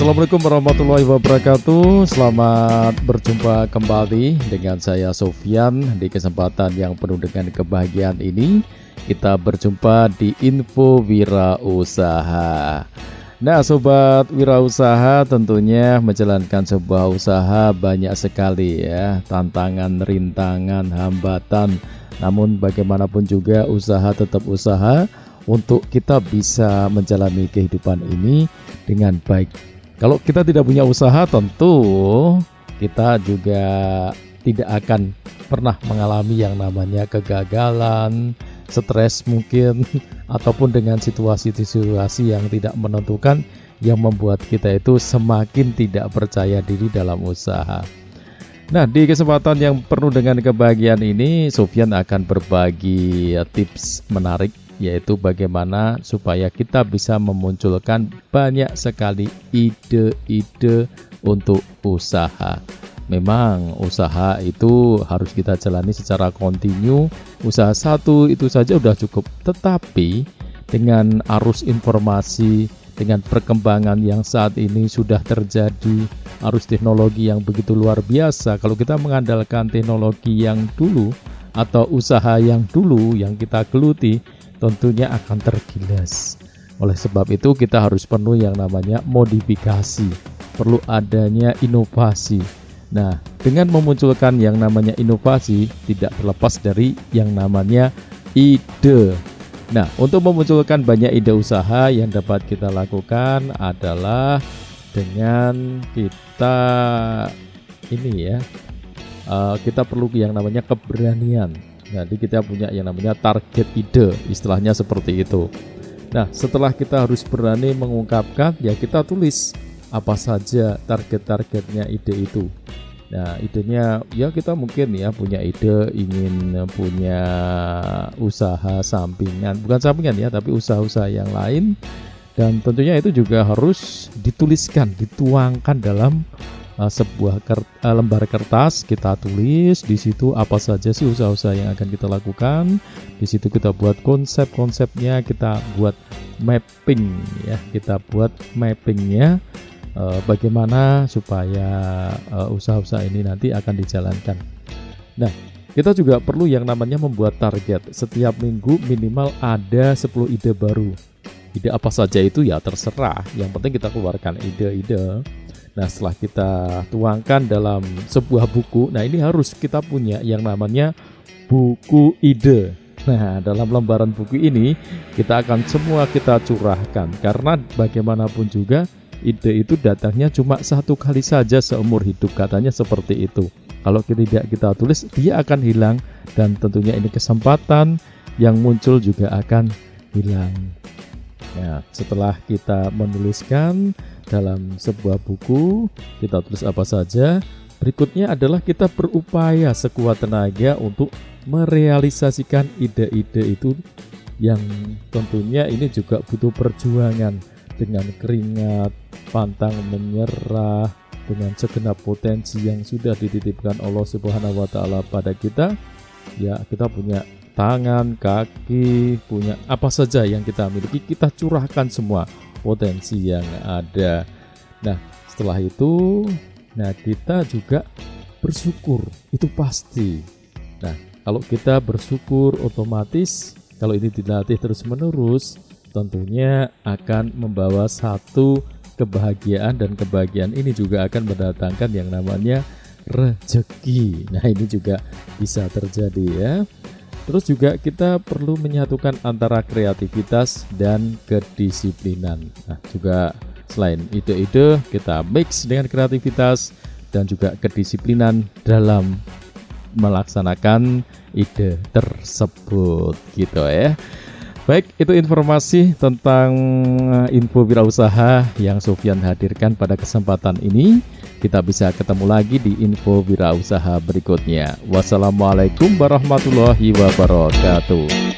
Assalamualaikum warahmatullahi wabarakatuh. Selamat berjumpa kembali dengan saya Sofian Di kesempatan yang penuh dengan kebahagiaan ini. Kita berjumpa di Info Wira Usaha Nah Sobat Wira Usaha tentunya menjalankan sebuah usaha banyak sekali ya. Tantangan, rintangan, hambatan. Namun bagaimanapun juga usaha tetap usaha untuk kita bisa menjalani kehidupan ini dengan baik kalau kita tidak punya usaha tentu kita juga tidak akan pernah mengalami yang namanya kegagalan, stres mungkin ataupun dengan situasi-situasi yang tidak menentukan yang membuat kita itu semakin tidak percaya diri dalam usaha. Nah, di kesempatan yang penuh dengan kebahagiaan ini, Sofian akan berbagi tips menarik yaitu bagaimana supaya kita bisa memunculkan banyak sekali ide-ide untuk usaha. Memang usaha itu harus kita jalani secara kontinu. Usaha satu itu saja sudah cukup, tetapi dengan arus informasi, dengan perkembangan yang saat ini sudah terjadi, arus teknologi yang begitu luar biasa. Kalau kita mengandalkan teknologi yang dulu atau usaha yang dulu yang kita geluti, tentunya akan tergilas. Oleh sebab itu kita harus penuh yang namanya modifikasi, perlu adanya inovasi. Nah, dengan memunculkan yang namanya inovasi tidak terlepas dari yang namanya ide. Nah, untuk memunculkan banyak ide usaha yang dapat kita lakukan adalah dengan kita ini ya, uh, kita perlu yang namanya keberanian jadi kita punya yang namanya target ide, istilahnya seperti itu. Nah, setelah kita harus berani mengungkapkan, ya kita tulis apa saja target-targetnya ide itu. Nah, idenya ya kita mungkin ya punya ide ingin punya usaha sampingan, bukan sampingan ya, tapi usaha-usaha yang lain dan tentunya itu juga harus dituliskan, dituangkan dalam uh, sebuah kert, uh, lembar kertas kita tulis. Di situ apa saja sih usaha-usaha yang akan kita lakukan? Di situ kita buat konsep-konsepnya kita buat mapping ya kita buat mappingnya. Uh, bagaimana supaya usaha-usaha ini nanti akan dijalankan. Nah kita juga perlu yang namanya membuat target. Setiap minggu minimal ada 10 ide baru. Ide apa saja itu ya terserah. Yang penting kita keluarkan ide-ide Nah, setelah kita tuangkan dalam sebuah buku, nah ini harus kita punya yang namanya buku ide. Nah, dalam lembaran buku ini kita akan semua kita curahkan karena bagaimanapun juga ide itu datangnya cuma satu kali saja seumur hidup katanya seperti itu. Kalau tidak kita tulis dia akan hilang dan tentunya ini kesempatan yang muncul juga akan hilang. Nah, setelah kita menuliskan dalam sebuah buku, kita tulis apa saja. Berikutnya adalah kita berupaya sekuat tenaga untuk merealisasikan ide-ide itu yang tentunya ini juga butuh perjuangan dengan keringat, pantang menyerah, dengan segenap potensi yang sudah dititipkan Allah Subhanahu wa taala pada kita. Ya, kita punya tangan, kaki, punya apa saja yang kita miliki, kita curahkan semua potensi yang ada. Nah, setelah itu, nah kita juga bersyukur, itu pasti. Nah, kalau kita bersyukur otomatis kalau ini dilatih terus-menerus, tentunya akan membawa satu kebahagiaan dan kebahagiaan ini juga akan mendatangkan yang namanya rezeki. Nah, ini juga bisa terjadi ya. Terus juga kita perlu menyatukan antara kreativitas dan kedisiplinan. Nah, juga selain ide-ide, kita mix dengan kreativitas dan juga kedisiplinan dalam melaksanakan ide tersebut gitu ya. Baik, itu informasi tentang info wirausaha yang Sofian hadirkan pada kesempatan ini. Kita bisa ketemu lagi di info wirausaha berikutnya. Wassalamualaikum warahmatullahi wabarakatuh.